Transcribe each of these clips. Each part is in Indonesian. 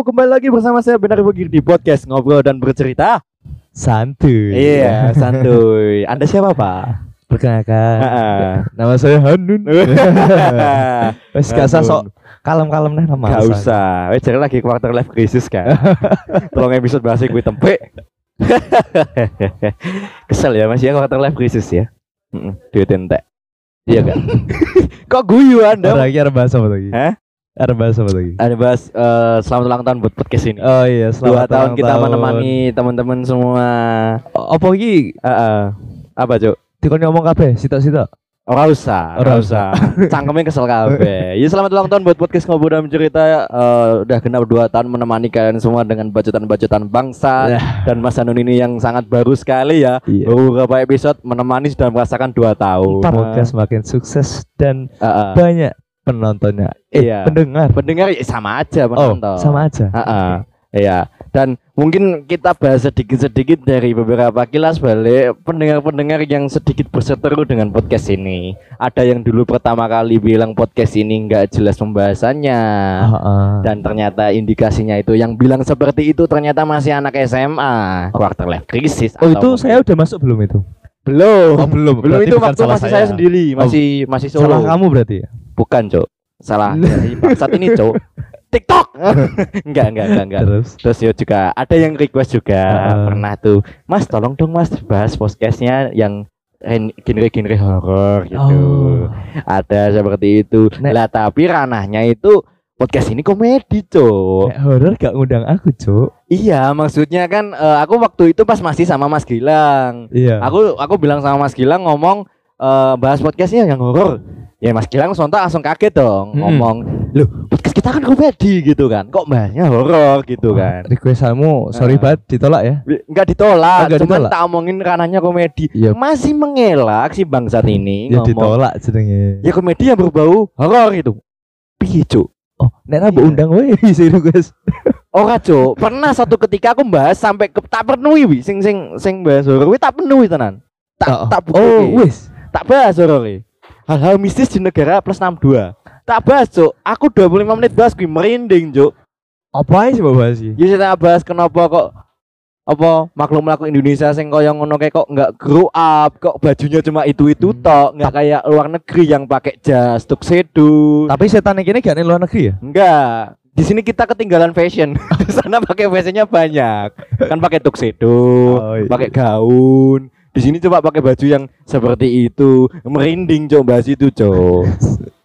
Kembali lagi bersama saya Benar Bugir di podcast Ngobrol dan Bercerita. Santuy. Iya, santuy. Anda siapa, Pak? Perkenalkan. Heeh. Nama saya Hanun. Wes gak usah sok kalem-kalem nih nama. Gak usah. Wes jadi lagi quarter life crisis kan. Tolong episode bahasa gue tempe. Kesel ya Mas ya quarter life crisis ya. Heeh, duit entek. Iya kan? Kok guyu Anda? Lagi ada bahasa apa lagi? Hah? Ada bahasa apa lagi? Ada bahas eh, selamat ulang tahun buat podcast ini. Oh iya, Dua selamat tahun ulang kita tahun. menemani teman-teman semua. Apa iki? Heeh. Apa, Cuk? Dikon ngomong kabeh, sitok-sitok. Ora usah, ora usah. Cangkemnya kesel kabeh. Ya selamat ulang tahun buat podcast ngobrol dan cerita eh, udah genap 2 tahun menemani kalian semua dengan bacotan-bacotan bangsa dan Mas Hanun ini yang sangat baru sekali ya. Iya. Baru beberapa episode menemani sudah merasakan 2 tahun. Semoga semakin sukses dan Heeh. banyak penontonnya. Eh, Iya. pendengar. pendengar ya sama aja Oh, penonton. sama aja. Heeh. Iya, dan mungkin kita bahas sedikit-sedikit dari beberapa kilas balik pendengar-pendengar yang sedikit berseteru dengan podcast ini. Ada yang dulu pertama kali bilang podcast ini nggak jelas pembahasannya. Heeh. Dan ternyata indikasinya itu yang bilang seperti itu ternyata masih anak SMA, quarter life crisis. Oh, itu mungkin- saya udah masuk belum itu? belum. Oh, belum. Belum Berarti itu waktu masih saya, saya. sendiri, masih masih solo. Salah kamu berarti ya? Bukan, Cok. Salah dari saat ini, Cok. TikTok. enggak, enggak, enggak, enggak. Terus Terus ya juga ada yang request juga Heeh. pernah tuh, Mas tolong dong Mas bahas podcastnya yang gen- genre-genre horor gitu. Oh. Ada seperti itu. Nek- Lah tapi ranahnya itu podcast ini komedi, Cok. Horor gak ngundang aku, Cuk. Iya, maksudnya kan eh, aku waktu itu pas masih sama Mas Gilang. Iya. Aku aku bilang sama Mas Gilang ngomong eh, bahas podcastnya yang horor. Ya Mas Gilang sontak langsung kaget dong Mm-mm. ngomong, "Loh, podcast kita kan komedi gitu kan. Kok bahasnya horor gitu kan?" Requestanmu sorry Heeh. banget ditolak ya. Enggak ditolak, Oh, nggak ditolak? tak omongin ranahnya komedi. Iya. Masih mengelak si bangsat ini Ya ngomong. ditolak jenenge. Ya komedi yang berbau horor itu. Piye, Cuk? Oh, nek mbok Iya. undang wae sih guys. Ora, Cuk. Pernah satu ketika aku bahas sampai ke, tak penuhi wi sing sing sing bahas horor tak penuhi tenan. Tak tak Oh, bukuke. wis. Tak bahas wi. Hal-hal mistis di negara plus 62. Tak bahas, Cuk. Aku 25 menit bahas kuwi merinding, Cuk. Apa sih bahas sih? Ya saya bahas kenapa kok apa makhluk-makhluk Indonesia sing koyo ngono kayak kok nggak grow up, kok bajunya cuma itu-itu Hmm. tok, nggak kayak luar negeri yang pakai jas tuxedo. Tapi setan ini gak nih luar negeri ya? Enggak. Di sini kita ketinggalan fashion. Di sana pakai fashionnya banyak. Kan pakai tuxedo, Oh, iya. pakai gaun. Di sini coba pakai baju yang seperti itu. Merinding coba bahas itu, Cok.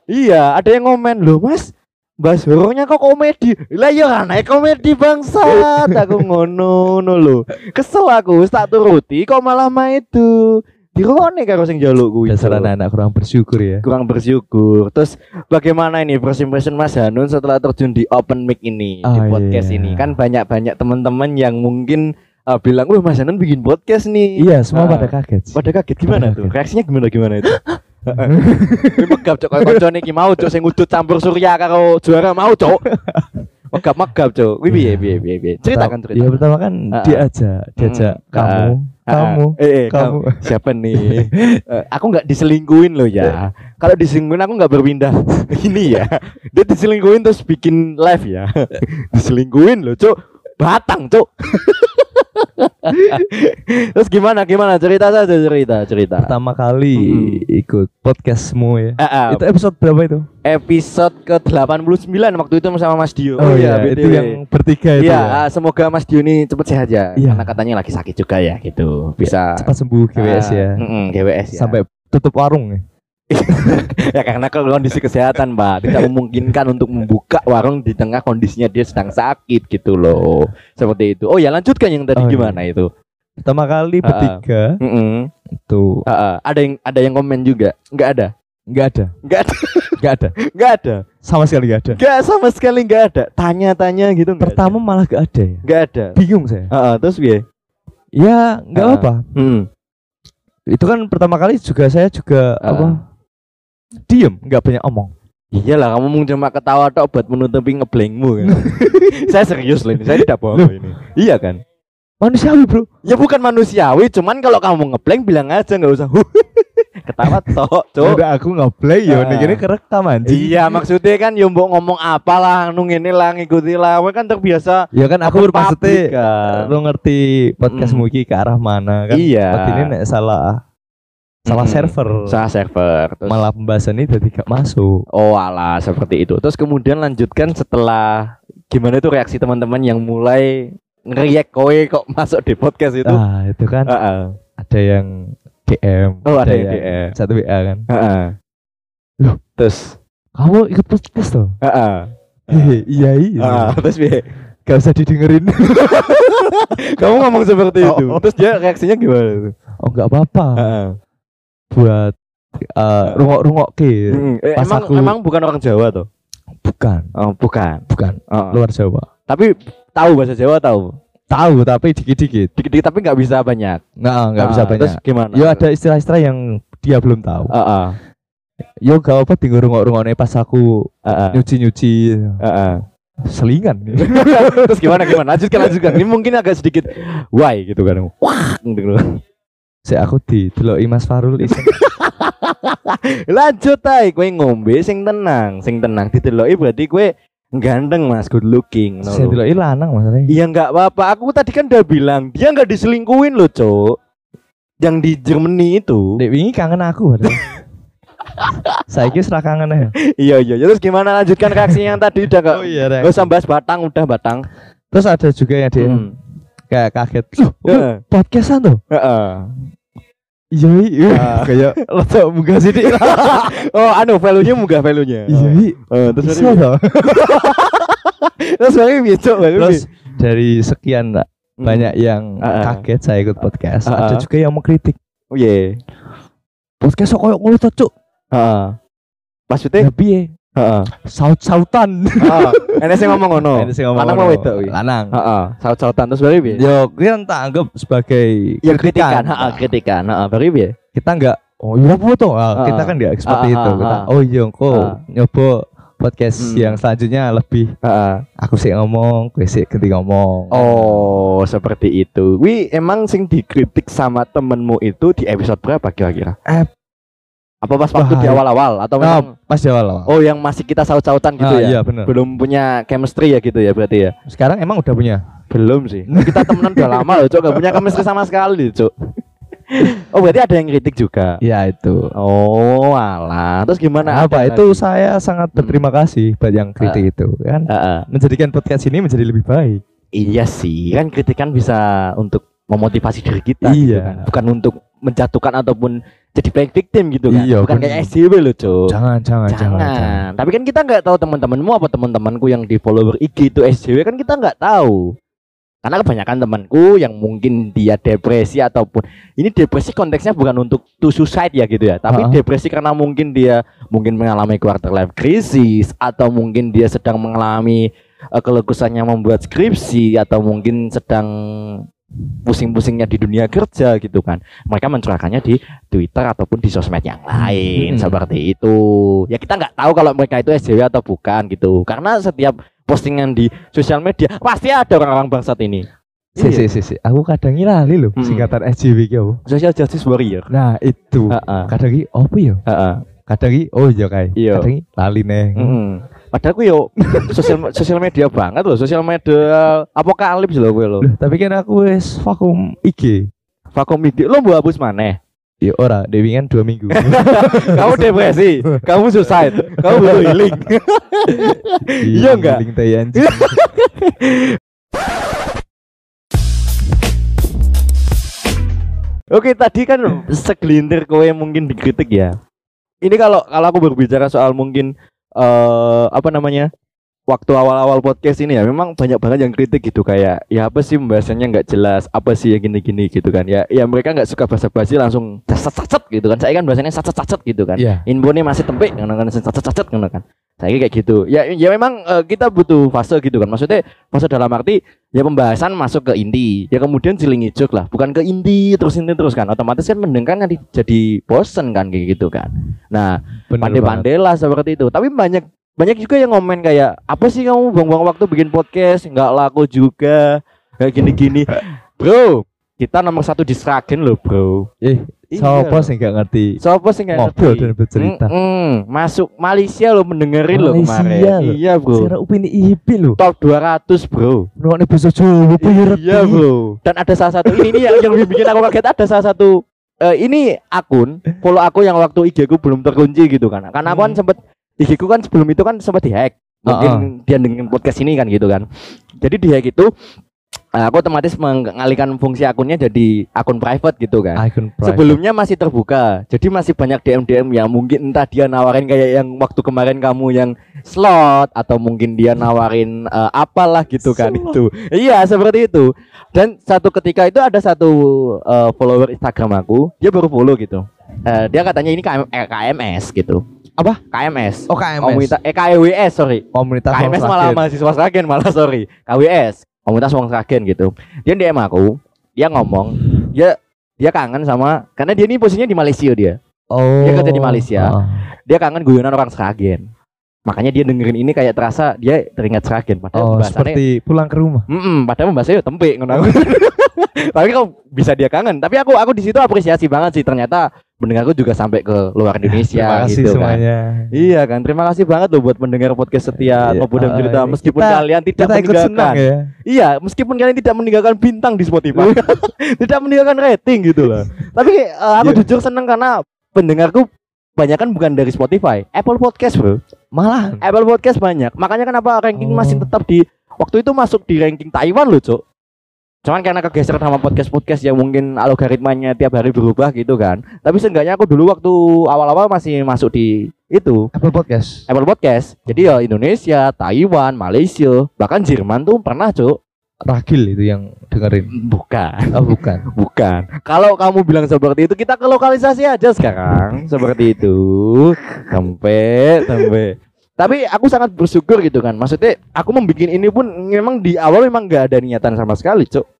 iya, ada yang ngomen, "Loh, Mas, bahas horornya kok komedi?" Lah ya komedi bangsat. Aku ngono lho. Kesel aku, tak turuti kok malah mah itu. Dirone karo sing jaluk kuwi. Dasar anak-anak kurang bersyukur ya. kurang bersyukur. Terus bagaimana ini first impression Mas Hanun setelah terjun di open mic ini di Oh, podcast iya. ini? Kan banyak-banyak teman-teman yang mungkin uh, bilang, "Wah, Mas Hanun bikin podcast nih." Iya, semua Ah. pada kaget. sih. Pada kaget gimana Pada tuh? kaget. Reaksinya gimana gimana itu? Kuwi megap cok koyo koncone iki mau cok sing udut campur surya karo juara mau cok. Megap-megap cok. Kuwi piye piye piye piye. Ceritakan cerita. Ya pertama kan ah. diajak, diajak Mm, kamu, ah, kamu, eh, eh, kamu. kamu. Siapa nih? Eh, aku nggak diselingkuhin loh ya. Kalau diselingkuhin aku nggak berpindah. Ini ya. Dia diselingkuhin terus bikin live ya. diselingkuhin loh, Cuk. Batang, Cuk. Terus gimana gimana cerita saja cerita cerita. Pertama kali Mm-mm. ikut podcastmu ya. Ah, ah, Itu episode berapa itu? episode ke-89 waktu itu sama Mas Dio. Oh, iya, BTW. itu yang bertiga itu. Iya, ya. ah, semoga Mas Dio ini cepat sehat ya. Iya. Karena katanya lagi sakit juga ya gitu. Bisa cepat sembuh GWS Ah, ya. mm-mm, GWS ya. Sampai tutup warung ya. Ya karena kalau kondisi kesehatan mbak tidak memungkinkan untuk membuka warung di tengah kondisinya dia sedang sakit gitu loh seperti itu oh ya lanjutkan yang tadi Oh, iya. gimana itu Pertama kali ah. bertiga Mm-mm. itu Ah, ah. ada yang ada yang komen juga nggak ada nggak ada, nggak ada nggak ada, nggak ada sama sekali nggak ada. nggak sama sekali nggak ada tanya-tanya gitu Pertama malah nggak ada ya. ada. nggak ada Bingung saya. Ah, ah, terus biar Ya nggak Ah. apa. hmm. Itu kan pertama kali juga saya juga Ah. apa? Diem, nggak banyak omong. iyalah kamu mau cuma ketawa tok buat menutupi ngeblengmu kan saya serius loh ini saya tidak bohong ini iya kan Manusiawi bro. Ya bukan manusiawi, cuman kalau kamu ngebleng bilang aja nggak usah. Ketawa tok, Cuk. Udah aku ngeplay yo Ah. nek ini kerekam anjing. Iya, maksudnya kan yo mbok ngomong apa lah, nu ngene lah ngikuti lah. Kowe kan terbiasa Ya kan aku bermaksudnya kan. lu ngerti podcastmu iki ke arah mana kan. Iya. Ini nek salah salah server. Salah server. Terus, Malah pembahasan ini jadi gak masuk. oh alah seperti itu. Terus kemudian lanjutkan setelah gimana itu reaksi teman-teman yang mulai ngeriak kowe kok masuk di podcast itu. Ah, itu kan Heeh. ada yang DM. Oh, ada yang DM. Satu WA kan. Heeh. Loh. terus Kamu ikut podcast tuh? heeh. Hehe, iya iya. Ah, terus piye? Gak usah didengerin. Kamu ngomong seperti itu. Oh. Terus dia reaksinya gimana itu? oh nggak apa-apa. Heeh. Buat eh rungok-rungok ke. Mm, eh, Pas emang aku- emang bukan orang Jawa tuh. Bukan, Oh, bukan. bukan. Oh. Luar Jawa. Tapi tahu bahasa Jawa tahu. Tahu tapi dikit-dikit. Dikit-dikit tapi nggak bisa banyak. Nah, nggak Ah, bisa banyak. Terus gimana? Yo ada istilah-istilah yang dia belum tahu. Heeh. Yo gak apa tinggal rungok-rungoknya pas aku Heeh. nyuci-nyuci Heeh. selingan. Terus gimana gimana? Lanjutkan lanjutkan. Ini mungkin agak sedikit why gitu kan. Wah, gitu. Saya aku di deloki Mas Farul iseng. Lanjut ae kowe ngombe sing tenang, sing tenang. Dideloki berarti kowe ganteng Mas, good looking. ngono Saya lho. deloki lanang masalahnya. Iya nggak apa-apa. Aku tadi kan udah bilang dia nggak diselingkuhin loh, Cok. Yang di Germany itu. Dek wingi kangen aku. Saya kira kangen ya. iya iya. Terus gimana lanjutkan reaksi yang tadi udah gak? iya, Gak usah bahas batang, udah batang. Terus ada juga yang dia Hmm. Kayak kaget. Loh, Heeh. podcastan tuh. Heeh. Iya, iya. Ah. Kayak lo munggah sih Dik. Oh, anu value-nya munggah value-nya. Iya, iya. Oh, terus toh. terus baru bisa, baru Terus dari sekian lah, Hmm. banyak yang Ah, ah. kaget saya ikut podcast. Ah, Ada ah. juga yang mengkritik. Oh iya. Podcast kok koyo ngono to, Cuk. Heeh. Maksudnya? Lah piye? Heeh. Saut-sautan. Heeh. Enes sing ngomong ngono. Ini sih ngomong Lanang wedok kuwi? Lanang. Heeh. Saut-sautan terus baru piye? Yo, kita tak anggap sebagai Ya kritikan, heeh, kritikan. Heeh, baru piye? Kita enggak oh iya apa tuh? Ah, Ah, kita kan enggak seperti ah, itu. ah, Kita ah. oh iya kok Ah. nyoba podcast Hmm. yang selanjutnya lebih Heeh. aku sih ngomong, gue sih ganti ngomong. Oh, seperti itu. Wi, emang sing dikritik sama temenmu itu di episode berapa kira-kira? Apa pas waktu di awal-awal atau Nah, memang pas di awal. Oh, yang masih kita saut-sautan gitu Ah, ya? Iya benar. Belum punya chemistry ya gitu ya berarti ya? Sekarang emang udah punya. Belum sih. Kita temenan udah lama loh, Cok. Gak punya chemistry sama sekali, Cok. Oh, berarti ada yang kritik juga. Iya itu. Oh, alah. Terus gimana? apa itu lagi? saya sangat Hmm. berterima kasih buat yang kritik itu kan Heeh. menjadikan podcast ini menjadi lebih baik. Iya sih, kan kritikan bisa untuk memotivasi diri kita gitu Iya. kan. Bukan untuk menjatuhkan ataupun jadi playing victim gitu kan. Iya, Bukan bener. kayak SJW loh, Cok. Jangan jangan jangan. Jangan. jangan. Tapi kan kita nggak tahu teman-temanmu apa teman-temanku yang di follower IG itu SJW kan kita nggak tahu. Karena kebanyakan temanku yang mungkin dia depresi ataupun ini depresi konteksnya bukan untuk to suicide ya gitu ya, tapi Ha-ha. depresi karena mungkin dia mungkin mengalami quarter life crisis atau mungkin dia sedang mengalami eh, keluh kesahnya membuat skripsi atau mungkin sedang pusing-pusingnya di dunia kerja gitu kan. Mereka mencurahkannya di Twitter ataupun di sosmed yang lain Hmm. seperti itu. Ya kita nggak tahu kalau mereka itu SJW atau bukan gitu. Karena setiap postingan di sosial media pasti ada orang-orang bangsat ini. Si Iya. si si si. Aku kadang lali loh Hmm. singkatan SJW apa. Social Justice Warrior. Nah itu. Heeh. Kadang ki apa ya? Heeh. Kadang ki oh iya kayak. Iya. Kadang ki lali neh. Mm-mm. Padahal aku yo sosial sosial media banget loh, sosial media apokalips loh gue loh. Tapi kan aku wis vakum IG. Vakum IG lo mau hapus mana? Ya ora, Dewi kan dua minggu. kamu depresi, kamu suicide, kamu butuh healing. Iya enggak? Link tai anjing. Oke, tadi kan segelintir kowe mungkin dikritik ya. Ini kalau kalau aku berbicara soal mungkin eh apa namanya? Waktu awal-awal podcast ini ya memang banyak banget yang kritik gitu kayak ya apa sih pembahasannya nggak jelas, apa sih ya gini-gini gitu kan. Ya ya mereka nggak suka basa-basi langsung sacet-sacet gitu kan. Saya kan bahasanya sacet-sacet gitu kan. Iya. Infonya masih tempik ngono kan sacet-sacet ngono kan. Saya kayak gitu. Ya ya memang eh, kita butuh fase gitu kan. Maksudnya fase dalam arti ya pembahasan masuk ke inti ya kemudian siling ijuk lah bukan ke inti terus inti terus kan otomatis kan mendengar nanti jadi bosen kan kayak gitu kan nah Bener banget. pandai-pandai lah seperti itu tapi banyak banyak juga yang ngomen kayak apa sih kamu buang-buang waktu bikin podcast nggak laku juga kayak gini-gini bro kita nomor satu di Sragen loh bro Eh, Sopo sih nggak ngerti? Sopo sih nggak Ngobrol ngerti? dan bercerita. Mm-mm. Masuk Malaysia lo mendengerin lo kemarin. lo. Iya bro. Secara upini IP lho. Top 200 bro. Bahasa Jawa bayar Iya bro. Dan ada salah satu ini yang, yang bikin aku kaget ada salah satu eh, ini akun follow aku yang waktu IG ku belum terkunci gitu kan. Karena aku kan Hmm. sempet IG ku kan sebelum itu kan sempat dihack. Mungkin dia dengerin podcast ini kan gitu kan. Jadi dihack itu eh, aku otomatis mengalihkan fungsi akunnya jadi akun private gitu kan. Prime. Sebelumnya masih terbuka, jadi masih banyak DM DM yang mungkin entah dia nawarin kayak yang waktu kemarin kamu yang slot atau mungkin dia nawarin eh, apalah gitu kan Slot. itu. Iya seperti itu. Dan satu ketika itu ada satu eh, follower Instagram aku, dia baru follow gitu. Eh, dia katanya ini KM, eh, KMS gitu. Apa? KMS. Oh KMS. Komunitas eh KWS sorry. Komunitas KMS malah mahasiswa Sragen malah sorry. KWS komunitas wong Sragen gitu. Dia DM aku, dia ngomong, dia dia kangen sama karena dia ini posisinya di Malaysia dia. Oh. Dia kerja di Malaysia. Ah. Dia kangen guyonan orang Sragen. Makanya dia dengerin ini kayak terasa dia teringat Sragen padahal Oh, seperti pulang ke rumah. Mm-mm, padahal pembahasannya ya tempe ngono. Tapi kok bisa dia kangen. Tapi aku aku di situ apresiasi banget sih ternyata pendengarku juga sampai ke luar Indonesia Terima kasih gitu kan. semuanya. Iya kan, terima kasih banget loh buat pendengar podcast setia Iya, ah, cerita meskipun kita- kalian tidak Kita meninggalkan. senang ya. Iya, meskipun kalian tidak meninggalkan bintang di Spotify, tidak meninggalkan rating gitu loh. Tapi eh, aku Iya. jujur seneng karena pendengarku banyak kan bukan dari Spotify, Apple Podcast bro. Malah. Apple Podcast banyak. Makanya kenapa ranking Oh. masih tetap di waktu itu masuk di ranking Taiwan loh, Cok. Cuman karena kegeser sama podcast-podcast yang mungkin algoritmanya tiap hari berubah gitu kan. Tapi seenggaknya aku dulu waktu awal-awal masih masuk di itu Apple Podcast. Apple Podcast. Jadi ya Indonesia, Taiwan, Malaysia, bahkan Jerman tuh pernah, Cok. Ragil itu yang dengerin. Bukan. Oh bukan. Bukan. Kalau kamu bilang seperti itu, kita ke lokalisasi aja sekarang. seperti itu. Sampai, sampai. Tapi aku sangat bersyukur gitu kan. Maksudnya aku membuat ini pun memang di awal memang nggak ada niatan sama sekali, Cuk.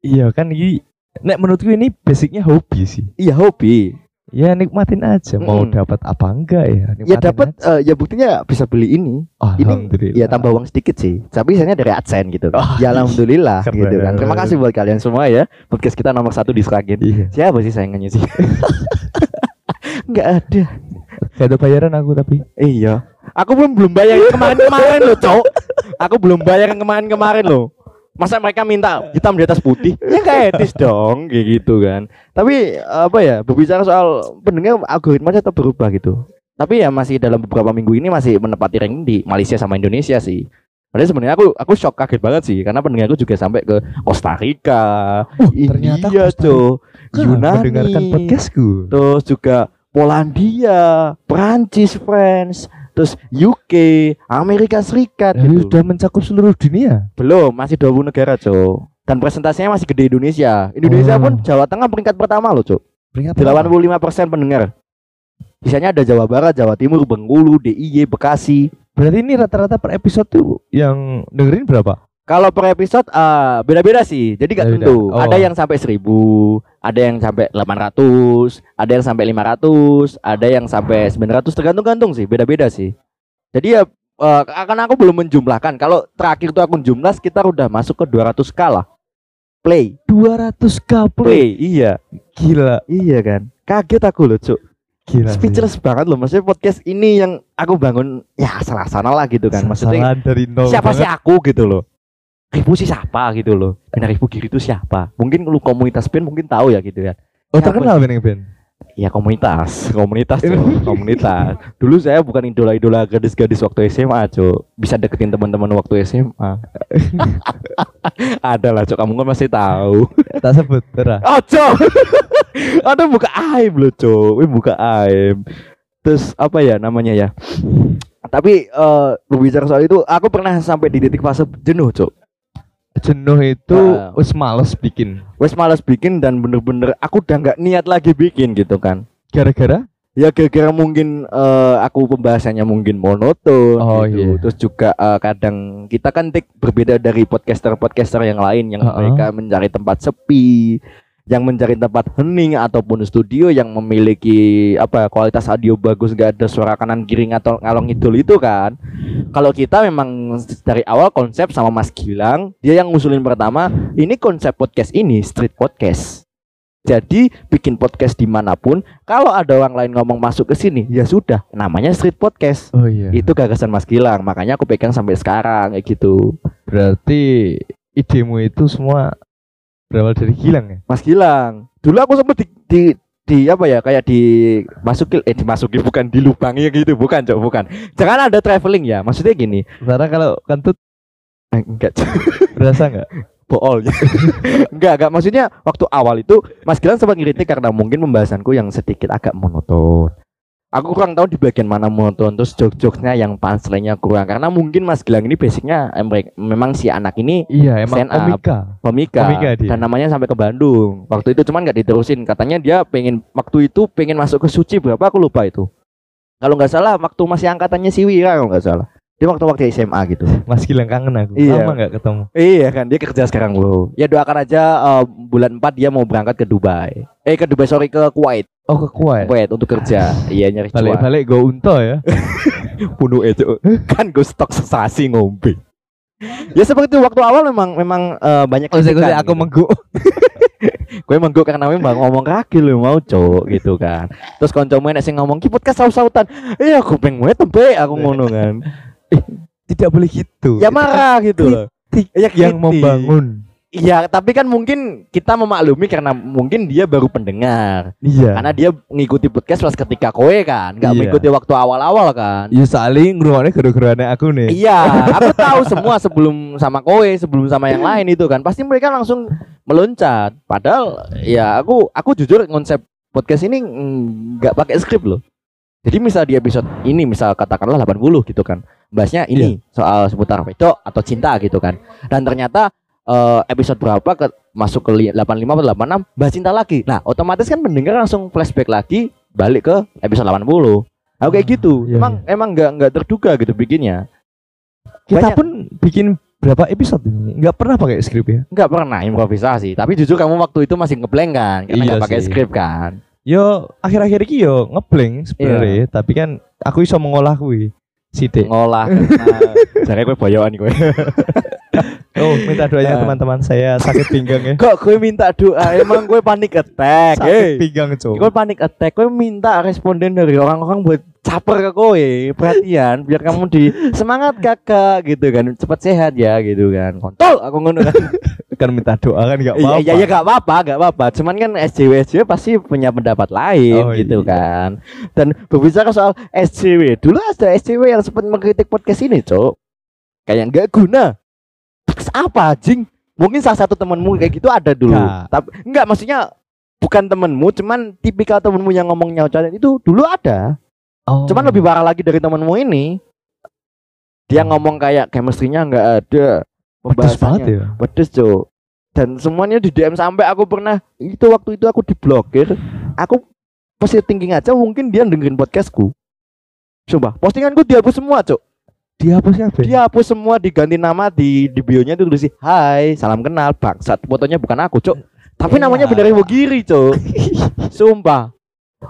Iya kan ini Nek menurutku ini basicnya hobi sih. Iya hobi. Ya nikmatin aja. Mau dapat apa enggak ya? Ya Nikmatin dapat aja. eh, ya buktinya bisa beli ini. Alhamdulillah. Ya tambah uang sedikit sih. Tapi biasanya dari AdSense gitu. Oh, ya alhamdulillah keren. gitu kan. Terima kasih buat kalian semua ya. Podcast kita nomor satu di Sragen. Iya. Siapa sih saingannya sih? Nggak ada. Gak ada bayaran aku tapi. Iya. Aku belum belum bayar kemarin-kemarin loh, Cok. Aku belum bayar kemarin-kemarin loh. Masa mereka minta hitam di atas putih? Ya nggak etis dong, kayak gitu kan. Tapi apa ya, berbicara soal pendengar algoritmanya tetap berubah gitu. Tapi ya masih dalam beberapa minggu ini masih menepati ranking di Malaysia sama Indonesia sih. Padahal sebenarnya aku aku shock kaget banget sih karena pendengarku juga sampai ke Costa Rica, ternyata India, Costa Cok, Kan Yunani, mendengarkan podcastku. terus juga Polandia, Prancis, France, terus UK, Amerika Serikat Ya, gitu. sudah mencakup seluruh dunia. Belum, masih 20 negara, Cok. Dan presentasinya masih gede Indonesia. Indonesia Oh. pun Jawa Tengah peringkat pertama loh, Cok. Peringkat 85% pendengar. Sisanya ada Jawa Barat, Jawa Timur, Bengkulu, DIY, Bekasi. Berarti ini rata-rata per episode tuh yang dengerin berapa? Kalau per episode eh, beda-beda sih. Jadi gak Beda-beda. tentu. Oh. Ada yang sampai 1000, ada yang sampai 800, ada yang sampai 500, ada yang sampai 900 tergantung-gantung sih, beda-beda sih. Jadi ya eh, karena aku belum menjumlahkan. Kalau terakhir tuh aku jumlah sekitar udah masuk ke 200 k lah. Play. 200 k Play. Iya. Gila, Iya kan. Kaget aku loh, Cuk. gila. sih. Speechless banget loh. Maksudnya podcast ini yang aku bangun ya salah-salah lah gitu kan. Maksudnya dari nol. siapa sih banget. aku gitu loh Ribu sih siapa gitu loh Benar Ribu Giri itu siapa Mungkin lu komunitas band mungkin tahu ya gitu ya Oh terkenal Ben Ben. Ya komunitas Komunitas Cok. Komunitas. Dulu saya bukan idola-idola gadis-gadis waktu SMA Cok Bisa deketin teman-teman waktu SMA Ada lah Cok Kamu kan masih tahu. Tak sebut, terah. Oh Cok Ada buka aib loh Cok Wih buka aib. Terus apa ya namanya ya? Tapi eh berbicara soal itu Aku pernah sampai di titik fase jenuh Cok Jenuh itu Ah. wis males bikin. wes malas bikin dan bener-bener aku udah nggak niat lagi bikin gitu kan Gara-gara ya gara-gara mungkin eh, aku pembahasannya mungkin monoton Oh, gitu iya. terus juga eh, kadang kita kan tik berbeda dari podcaster-podcaster yang lain yang Uh-uh. mereka mencari tempat sepi yang mencari tempat hening ataupun studio yang memiliki apa kualitas audio bagus nggak ada suara kanan kiri atau ngalong ngidul itu kan kalau kita memang dari awal konsep sama Mas Gilang dia yang ngusulin pertama ini konsep podcast ini street podcast Jadi bikin podcast di mana pun, kalau ada orang lain ngomong masuk ke sini, ya sudah, namanya street podcast. Oh iya. Itu gagasan Mas Gilang, makanya aku pegang sampai sekarang kayak gitu. berarti idemu itu semua berawal dari Gilang ya? Mas Gilang, dulu aku sempat di, di di apa ya kayak di masuki eh dimasuki bukan dilubangi gitu. Bukan cok bukan. Jangan ada traveling ya. Maksudnya gini. Karena kalau kentut eh, enggak Cok. berasa nggak? bool. Enggak enggak. Maksudnya waktu awal itu Mas Gilang sempat ngiritik karena mungkin pembahasanku yang sedikit agak monoton aku kurang tahu di bagian mana monoton terus jokes-jokesnya yang punchline-nya kurang karena mungkin Mas Gilang ini basicnya em- memang si anak ini Iya, emang Stand up. komika. Pemika dia. dan namanya sampai ke Bandung waktu itu cuman nggak diterusin katanya dia pengen waktu itu pengen masuk ke suci berapa aku lupa itu kalau nggak salah waktu masih angkatannya si Wira kalau nggak salah dia waktu waktu SMA gitu Mas Gilang kangen aku. Iya. Lama nggak ketemu. iya kan dia kerja sekarang bro ya doakan aja eh, bulan 4 dia mau berangkat ke Dubai eh ke Dubai sorry ke Kuwait Oh ke Kuwait. Kuwait untuk kerja iya nyari cuan Balik-balik gue unta ya. bunuh itu kan gue stok sesasi ngombe ya seperti itu waktu awal memang memang eh, banyak kritikan aku gitu. menggu. gue karena memang ngomong kaki lu mau cok gitu kan terus konco main sing ngomong ki podcast saut-sautan iya aku pengen tempe aku ngono kan Tidak boleh gitu. ya marah gitu loh kritik ya yang membangun. Iya tapi kan mungkin kita memaklumi karena mungkin dia baru pendengar Iya. karena dia ngikuti podcast pas ketika kowe kan nggak Iya. mengikuti waktu awal-awal kan Ya saling ngrungokne gara-garane aku nih. Iya, aku tahu semua sebelum sama kowe, sebelum sama yang lain itu kan. Pasti mereka langsung meloncat. Padahal ya aku aku jujur konsep podcast ini nggak pakai skrip loh. Jadi misal di episode ini misal katakanlah 80 gitu kan. Bahasnya ini soal seputar pedok atau cinta gitu kan. Dan ternyata eh, episode berapa ke masuk ke li- 85 atau 86 bahas cinta lagi. Nah, otomatis kan pendengar langsung flashback lagi balik ke episode 80. Aku kayak Ah, gitu. iya, emang emang nggak nggak terduga gitu bikinnya. Kita Banyak. pun bikin berapa episode ini? Nggak pernah pakai skrip ya. Enggak pernah improvisasi, tapi jujur kamu waktu itu masih ngeblank kan, karena Iya nggak pakai skrip kan. Yo akhir-akhir ini yo ngeblank sebenarnya, tapi kan aku iso mengolah kuwi. Sidik. Ngolah jare kowe boyoan kowe. Oh, minta doanya Ah. teman-teman saya sakit pinggang ya. Kok kowe minta doa? Emang kowe panik attack. Sakit Hey. pinggang, Cok. Kowe panik attack, kowe minta responden dari orang-orang buat caper ke kowe, perhatian biar kamu di semangat kakak gitu kan, cepat sehat ya gitu kan. Kontol aku ngono kan. Kan minta doa kan Iya apa-apa. iya ya gak apa-apa, gak apa-apa. Cuman kan SJW SJW pasti punya pendapat lain Oh, gitu iya. kan. Dan berbicara soal SJW, dulu ada SJW yang sempat mengkritik podcast ini, Cok. Kayak nggak guna. Apa, Jing? Mungkin salah satu temenmu kayak gitu ada dulu. Nggak. Tapi enggak maksudnya bukan temenmu, cuman tipikal temenmu yang ngomong nyaucan itu dulu ada. Oh. Cuman lebih parah lagi dari temenmu ini. Dia ngomong kayak chemistry-nya nggak ada. pedes banget ya. pedes cok dan semuanya di DM sampai aku pernah itu waktu itu aku diblokir aku pasti thinking aja mungkin dia dengerin podcastku coba postinganku dihapus semua cok Dihapus ya, Ben? dihapus semua diganti nama di di bionya itu tulis Hai salam kenal bangsat fotonya bukan aku cok tapi Iya. namanya bener Ibu Giri cok sumpah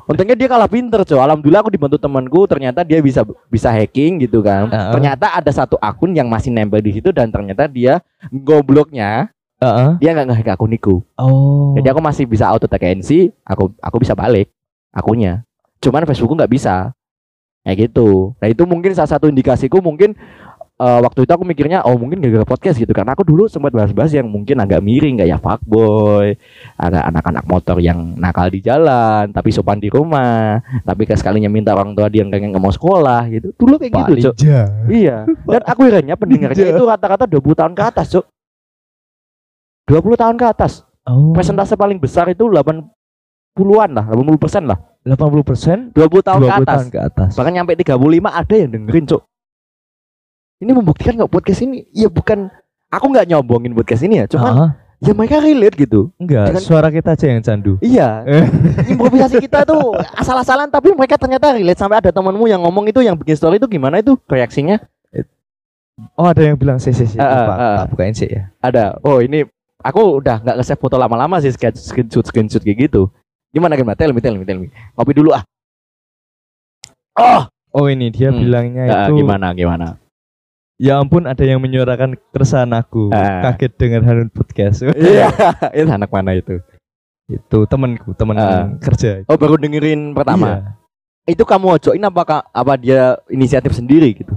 Untungnya dia kalah pinter cok Alhamdulillah aku dibantu temanku Ternyata dia bisa bisa hacking gitu kan Heeh. Ternyata ada satu akun yang masih nempel di situ Dan ternyata dia gobloknya Heeh. dia nggak ngehack akuniku. Oh. Jadi aku masih bisa auto ANC, aku aku bisa balik akunnya. Cuman Facebookku nggak bisa. Kayak gitu. Nah itu mungkin salah satu indikasiku mungkin eh, waktu itu aku mikirnya oh mungkin gara-gara podcast gitu karena aku dulu sempat bahas-bahas yang mungkin agak miring kayak fuckboy, agak anak-anak motor yang nakal di jalan tapi sopan di rumah, tapi sekalinya minta orang tua dia nggak nggak mau sekolah gitu. Dulu kayak Pak gitu. Ninja. Iya. Dan aku herannya pendengarnya Ninja. itu rata-rata 20 tahun ke atas, Cok. 20 tahun ke atas Oh. persentase paling besar itu 80-an lah, 80 persen lah. 80 persen 20 tahun 20 ke atas. tahun ke atas. Bahkan nyampe 35 ada yang dengerin, Cok. Ini membuktikan nggak podcast ini ya bukan aku nggak nyombongin podcast ini ya, cuman Ah, ya mereka relate gitu. enggak, Dengan- suara kita aja yang candu. Iya, improvisasi kita tuh asal-asalan tapi mereka ternyata relate sampai ada temanmu yang ngomong itu yang bikin story itu gimana itu reaksinya? Oh, ada yang bilang sih sih sih. Pak, ah. tak bukain sih ya. Ada. Oh, ini aku udah nggak nge-save foto lama-lama sih screen- screenshot screenshot kayak gitu. Gimana gimana? Tell me, tell me, tell me. Ngopi dulu ah. Oh, Oh, ini dia Hmm. bilangnya Ah, itu gimana gimana? Ya ampun ada yang menyuarakan keresahan aku. Ah. Kaget dengar Hanun podcast. Iya, itu anak mana itu? Itu temanku, teman Ah. kerja. Oh, baru dengerin pertama. Iya. Itu kamu ojoin apa apa dia inisiatif sendiri gitu?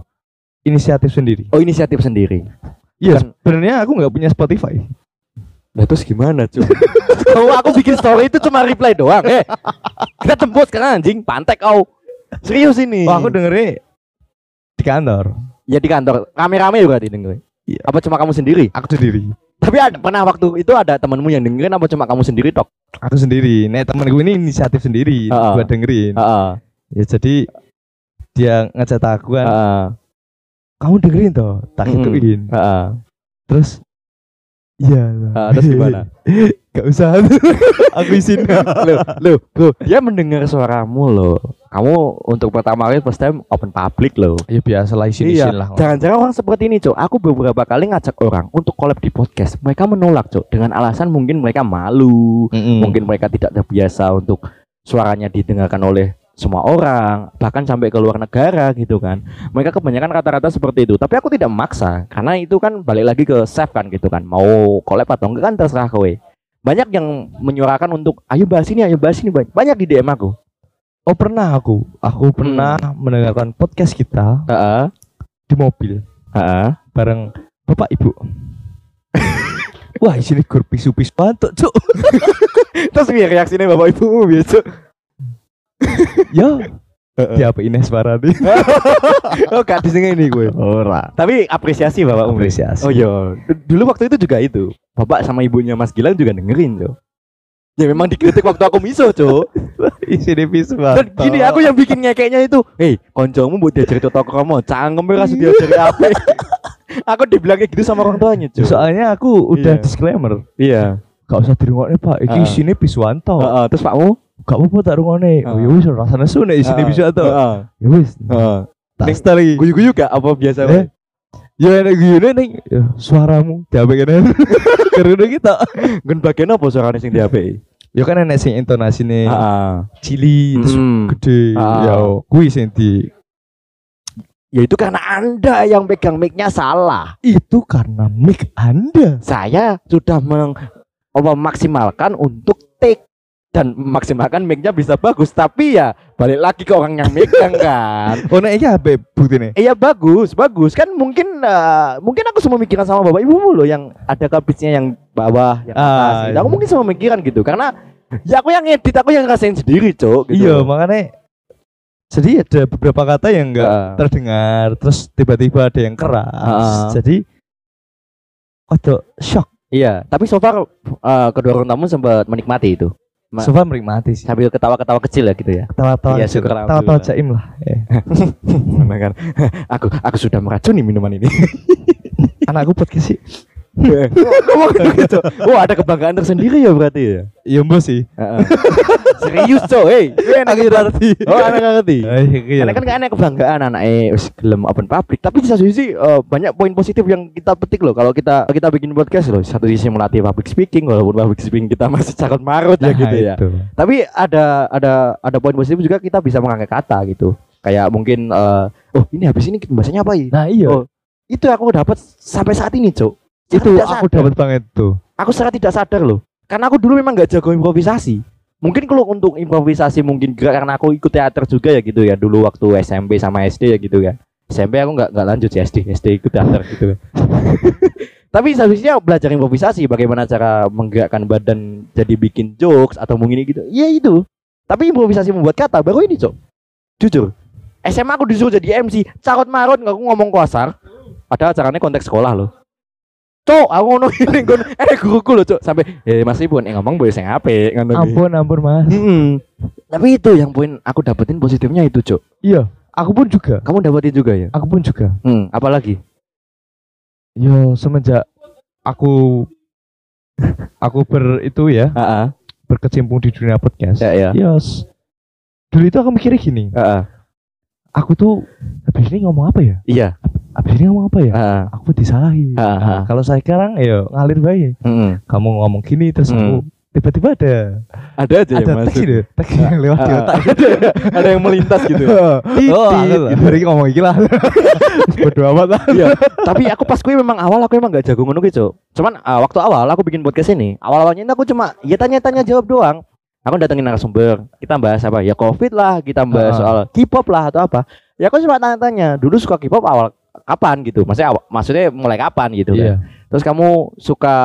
Inisiatif sendiri. Oh, inisiatif sendiri. Iya, Kan- sebenarnya aku nggak punya Spotify. Nah, terus gimana, cuy? Kalau aku bikin story itu cuma reply doang. Eh, kita tembus kan anjing, pantek kau. Serius ini. Oh, aku dengernya di kantor. ya di kantor. Rame-rame berarti dengerin. Iya. Apa cuma kamu sendiri? Aku sendiri. Tapi ada, pernah waktu itu ada temanmu yang dengerin apa cuma kamu sendiri tok? Aku sendiri. Nek temanku ini inisiatif sendiri Ah, ah. buat dengerin. Heeh. Ya jadi dia ngechat aku kan, Heeh. kamu dengerin toh, tak Mm-mm. gituin. Heeh. Terus iya. Heeh, terus gimana? Gak usah. aku izin. Loh, loh, bro, dia mendengar suaramu loh. Kamu untuk pertama kali first time open public loh. ya biasalah izin-izin lah. Jangan-jangan orang seperti ini, Cok. Aku beberapa kali ngajak orang untuk collab di podcast. Mereka menolak, Cok, dengan alasan mungkin mereka malu, Mm-mm. mungkin mereka tidak terbiasa untuk suaranya didengarkan oleh semua orang, bahkan sampai ke luar negara gitu kan. Mereka kebanyakan rata-rata seperti itu. Tapi aku tidak memaksa, karena itu kan balik lagi ke chef kan gitu kan. Mau collab atau enggak kan terserah kowe. Banyak yang menyuarakan untuk ayo bahas ini, ayo bahas ini banyak. Banyak di DM aku. Oh pernah aku, aku pernah mendengarkan podcast kita Heeh. di mobil Heeh. bareng bapak ibu. Wah di sini gur pisu-pisu cuk. Terus biar reaksinya bapak ibumu biasa. ya. Di apa ini suara nih? oh gak di sini gue Ora. tapi apresiasi bapak Umri Apresiasi. oh iya dulu waktu itu juga itu bapak sama ibunya Mas Gilang juga dengerin tuh ya memang dikritik waktu aku miso cok Isi di pisu dan gini aku yang bikin ngekeknya itu hei koncomu buat diajari toto kamu cangkem rasa diajari apa aku dibilangnya gitu sama orang tuanya cok Soalnya aku udah Iya. disclaimer. iya Gak usah dirungokne pak. Iki Ah. isine Biswanto. Heeh, terus pakmu Gak apa-apa tak rungokne. Oh Ah. ya wis rasane su nek isine Biswanto. Heeh, Ya wis. heeh. Ning- lagi. guyu-guyu gak apa biasa Eh, Ya nek gini ning ya, suaramu diape kene. Karena kita. Gun bagian apa suaranya sing di HP Ya kan enek sing intonasine Heeh. cili terus Mm. gede. Ah. Ya kuwi sing di ya itu karena anda yang pegang mic-nya salah itu karena mic Anda. saya sudah meng, apa, memaksimalkan untuk take dan memaksimalkan mic-nya bisa bagus tapi ya balik lagi ke orang yang megang kan Oh nek iki HP buktine. iya bagus bagus kan mungkin eh, mungkin aku semua mikiran sama bapak ibumu loh yang ada kabisnya yang bawah yang Ah, atas gitu. aku iya. mungkin semua mikiran gitu karena ya aku yang edit aku yang ngerasain sendiri cok gitu Iya, makanya jadi ada beberapa kata yang enggak Ah. terdengar, terus tiba-tiba ada yang keras. Ah. Jadi Waduh, shock. iya tapi so far eh, kedua orang tamu sempat menikmati itu Sofa menikmati sih. sambil ketawa-ketawa kecil ya gitu ya Ketawa-tawa, Iya, syukur ketawa-tawa jaim lah. Eh. Mana kan aku aku sudah meracuni minuman ini Anakku podcast sih. Ngomong gitu. Oh, ada kebanggaan tersendiri ya berarti ya. Iya mbak sih. Serius, Cok. Hei, gue enak ngerti. Oh, anak ngerti. Iya. Karena kan enak kebanggaan anak eh wis gelem open public, tapi di satu sisi eh, banyak poin positif yang kita petik loh kalau kita kita bikin podcast loh. Satu sisi melatih public speaking walaupun public speaking kita masih carut marut ya Nah, gitu ya. itu. Tapi ada ada ada poin positif juga kita bisa mengangkat kata gitu. Kayak mungkin eh, oh ini habis ini bahasanya apa ya? Nah iya. Oh, Itu aku dapat sampai saat ini, Cok. Itu aku dapat banget tuh. aku secara tidak sadar loh. Karena aku dulu memang gak jago improvisasi. Mungkin kalau untuk improvisasi mungkin gerak karena aku ikut teater juga ya gitu ya. Dulu waktu SMP sama SD ya gitu kan. SMP aku nggak nggak lanjut sih SD SD ikut teater gitu. Tapi seharusnya belajar improvisasi bagaimana cara menggerakkan badan jadi bikin jokes atau mungkin gitu. Iya itu. Tapi improvisasi membuat kata baru ini cok. Jujur. SMA aku disuruh jadi MC carut marut nggak aku ngomong kasar. Padahal acaranya konteks sekolah loh Cok, aku ngono ini ngono. Eh guruku loh, Cok. Sampai ya Mas Ibu nek ngomong boleh sing apik ngono. Ampun ampun mas. Mm-mm. Tapi itu yang poin aku dapetin positifnya itu, Cok. Iya. Aku pun juga. Kamu dapetin juga ya? Aku pun juga. Hmm, apalagi? Yo semenjak aku aku ber itu ya Heeh. berkecimpung di dunia podcast. Ya ya. Yes. Dulu itu aku mikirnya gini, Heeh. aku tuh habis ini ngomong apa ya? Iya. Habis ini ngomong apa ya? Heeh. Aku disalahi. Ah, Nah, ah. kalau saya sekarang ya ngalir baik. Heeh. Kamu ngomong gini terus aku Hmm. tiba-tiba ada Ada aja ada yang masuk. gitu teks yang lewat di otak ada, ada yang melintas gitu. Titit, Oh, aku gitu. Ngomong lah bodo amat lah Iya, tapi aku pas gue memang awal aku emang gak jago ngono gitu. Cuman ah, waktu awal aku bikin podcast ini, awal-awalnya aku cuma ya tanya-tanya jawab doang. Aku datengin narasumber, kita bahas apa? Ya Covid lah, kita bahas Ah. soal K-pop lah atau apa. Ya aku cuma tanya-tanya, dulu suka K-pop awal kapan gitu? Maksudnya maksudnya mulai kapan gitu Iya. kan. Terus kamu suka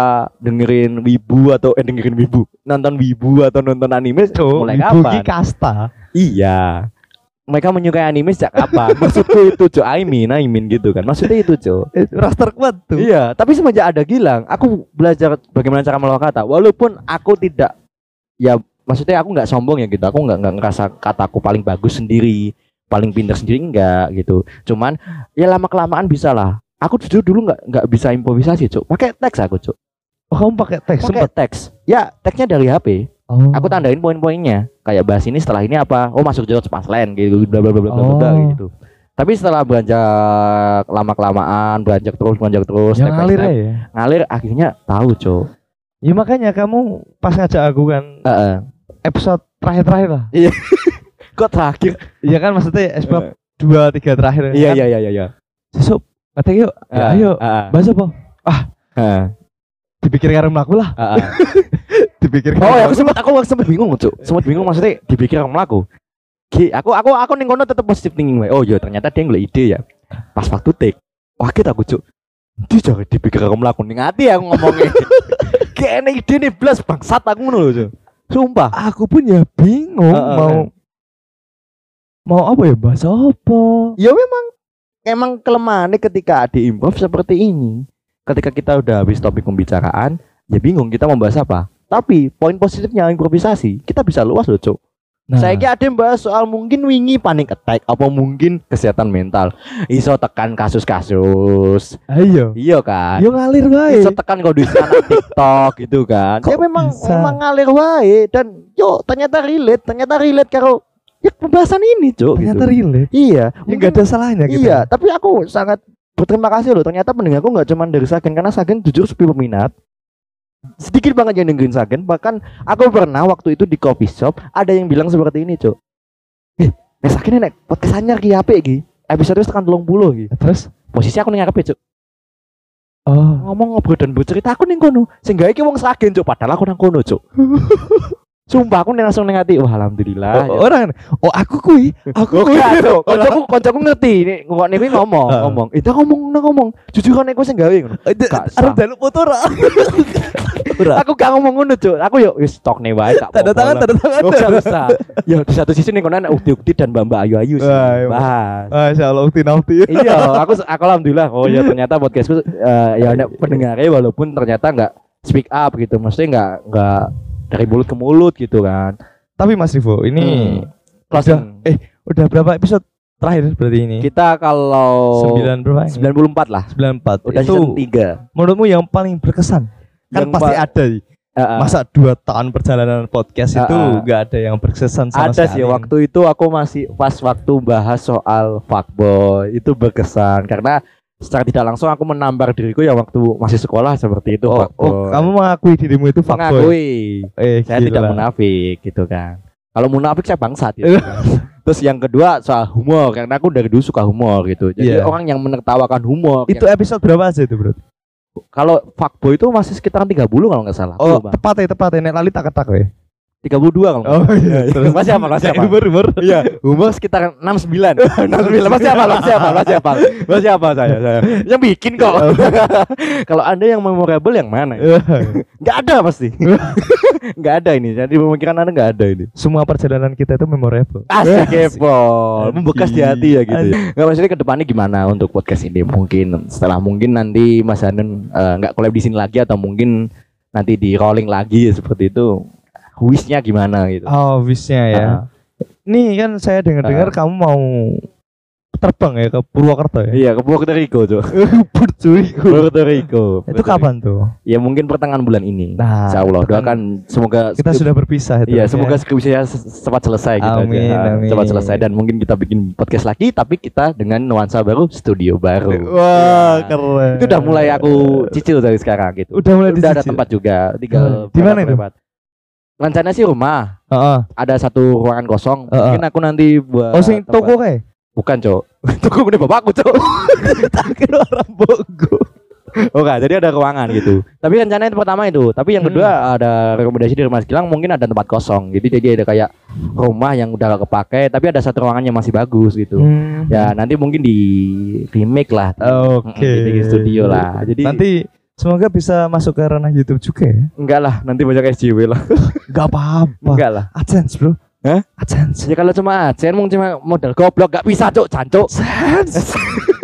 dengerin wibu atau eh dengerin wibu, nonton wibu atau nonton anime Tuh, mulai ibu kapan? kasta Iya. Mereka menyukai anime sejak kapan? Maksudku itu, Cok. I mean, I mean gitu kan. Maksudnya itu, Cok. Eh, raster kuat tuh Iya, tapi semenjak ada Gilang, aku belajar bagaimana cara melola kata. Walaupun aku tidak ya maksudnya aku nggak sombong ya gitu. Aku nggak nggak ngerasa kataku paling bagus sendiri, paling pintar sendiri enggak gitu. Cuman ya lama kelamaan bisa lah. Aku jujur dulu nggak nggak bisa improvisasi, Cuk. Pakai teks aku, Cuk. oh kamu pakai teks Pakai teks. Ya, teksnya dari HP. oh. Aku tandain poin-poinnya. Kayak bahas ini setelah ini apa? Oh, masuk George Paslen gitu, bla bla bla bla Oh. gitu. Tapi setelah beranjak lama kelamaan, beranjak terus, beranjak terus, yang step ngalir step, ya ngalir akhirnya tahu cok ya makanya kamu pas ngajak aku kan Heeh. episode terakhir-terakhir lah kok terakhir iya kan maksudnya episode dua tiga terakhir iya kan? iya iya iya iya sesuk kata yuk ya, ayo bahas apa Heeh. dipikir karo mlaku lah dipikir oh ya aku sempat aku sempat bingung cok sempat bingung maksudnya dipikir kamu laku Ki, aku aku aku ning kono tetep positif thinking wae. Oh iya ternyata dia nggak ide ya. Pas waktu take, kaget aku cuk. Dia jangan dipikir kamu laku ning hati aku ngomongnya. Kayak ide nih blas bangsat aku ngono lho. Sumpah. aku pun ya bingung mau. Mau apa ya bahas apa Ya memang emang kelemahannya ketika di improv seperti ini. Ketika kita udah habis topik pembicaraan, ya bingung kita mau bahas apa. Tapi poin positifnya improvisasi, kita bisa luas loh, Cuk. nah Saya kira ada yang bahas soal mungkin wingi panic attack apa mungkin kesehatan mental. Iso tekan kasus-kasus. ayo Iya kan? yo ngalir wae Iso tekan kondisi anak TikTok gitu kan. Kok ya memang bisa? memang ngalir wae dan yo ternyata relate, ternyata relate karo ya pembahasan ini, Cuk. ternyata gitu. relate Iya, ya nggak ada salahnya kita Iya, tapi aku sangat berterima kasih loh. Ternyata pendengarku nggak cuma dari Sagen karena Sagen jujur sepi peminat. Sedikit banget yang dengerin Sagen. Bahkan aku pernah waktu itu di coffee shop ada yang bilang seperti ini, Cuk. Eh, nek Sagen nek podcast anyar ki apik ki. Episode tekan 30 ki. terus Posisi aku ning ngarepe, Cuk. oh Ngomong ngobrol dan bercerita aku ning kono. Sing gawe ki wong Sagen, Cuk. Padahal aku nang kono, Cuk. Sumpah aku langsung ning ati, wah alhamdulillah. oh, orang oh aku kui aku kui. Koncoku koncoku ngerti ini kok niku ngomong, ngomong. Itu ngomong ngomong. Jujur kan aku sing gawe ngono. Ada sah. jaluk foto ra Ora. Aku gak ngomong ngono, Cuk. Aku yo wis stok nih wae gak tanda tangan tanda tangan gak usah. Ya di satu sisi nih kono ana ukti-ukti dan mbak-mbak ayu-ayu sih. Wah, iya. Bahas. Masya Allah ukti nauti iya, aku aku alhamdulillah. Oh ya ternyata podcastku eh, ya pendengarnya walaupun ternyata nggak speak up gitu. Maksudnya nggak nggak dari mulut ke mulut gitu kan. tapi Mas Rivo ini Closing. eh udah berapa episode terakhir berarti ini kita kalau sembilan berapa ini? 94 lah. sembilan empat Udah itu season 3. menurutmu yang paling berkesan kan Yang pasti pa- ada masa dua tahun perjalanan podcast Ah, itu ah. nggak ada yang berkesan sama ada sekali sih waktu itu aku masih pas waktu bahas soal fuckboy itu berkesan karena secara tidak langsung aku menampar diriku yang waktu masih sekolah seperti itu oh, fuckboy. oh, kamu mengakui dirimu itu fuckboy mengakui. Eh saya tidak gila. munafik gitu kan. Kalau munafik saya bangsat gitu. Kan. terus yang kedua soal humor karena aku dari dulu suka humor gitu. Jadi Iya. orang yang menertawakan humor itu yang- episode berapa aja itu bro? Kalau fuckboy itu masih sekitar 30 kalau nggak salah. Oh tepat ya tepat ya nek lali tak ketak ya 32 kalau oh iya terus masih apa masih apa umur umur Iya, umur sekitar 69. 69. Masih apa? Masih apa? Masih apa? Masih apa saya? saya. Yang bikin kok. Kalau Anda yang memorable yang mana? Enggak ada pasti. Enggak ada ini. Jadi pemikiran Anda enggak ada ini. semua perjalanan kita itu memorable Asik kepo. Membekas di hati ya gitu. Anjing. ya. Enggak maksudnya ke depannya gimana untuk podcast ini? Mungkin setelah mungkin nanti Mas Hanun eh, nggak collab di sini lagi atau mungkin nanti di rolling lagi ya, seperti itu. Wishnya gimana gitu. oh wishnya ya Ah. Nih kan saya dengar-dengar kamu mau terbang ya ke Purwokerto ya. Iya, ke Puerto Rico tuh. Purwokerto. Puerto Rico. Itu kapan tuh? Ya mungkin pertengahan bulan ini. Nah, Insya Allah kan doakan semoga Kita sudah berpisah itu. Iya, ya. semoga skripsinya cepat selesai gitu Amin, aja. amin. Cepat selesai dan mungkin kita bikin podcast lagi tapi kita dengan nuansa baru, studio baru. Wah, Nah, keren. Itu udah mulai aku cicil dari sekarang gitu. udah mulai udah ada tempat juga, tinggal Hmm, di mana itu? Rencana sih rumah Heeh. ada satu ruangan kosong Heeh. mungkin aku nanti buat Oh sing toko kae. bukan cok toko punya bapakku cok Tak kira orang Bogo. oh enggak jadi ada ruangan gitu tapi rencananya itu pertama itu tapi yang Hmm. kedua ada rekomendasi dari Mas Gilang mungkin ada tempat kosong jadi jadi ada kayak rumah yang udah gak kepake tapi ada satu ruangan yang masih bagus gitu Hmm. ya nanti mungkin di remake lah Oke. di, di studio lah jadi Nanti semoga bisa masuk ke ranah YouTube juga ya. enggak lah nanti banyak SJW lah Gak apa-apa. enggak lah AdSense, Bro. Hah? AdSense. ya kalau cuma AdSense mungkin cuma modal goblok gak bisa cok jancuk AdSense.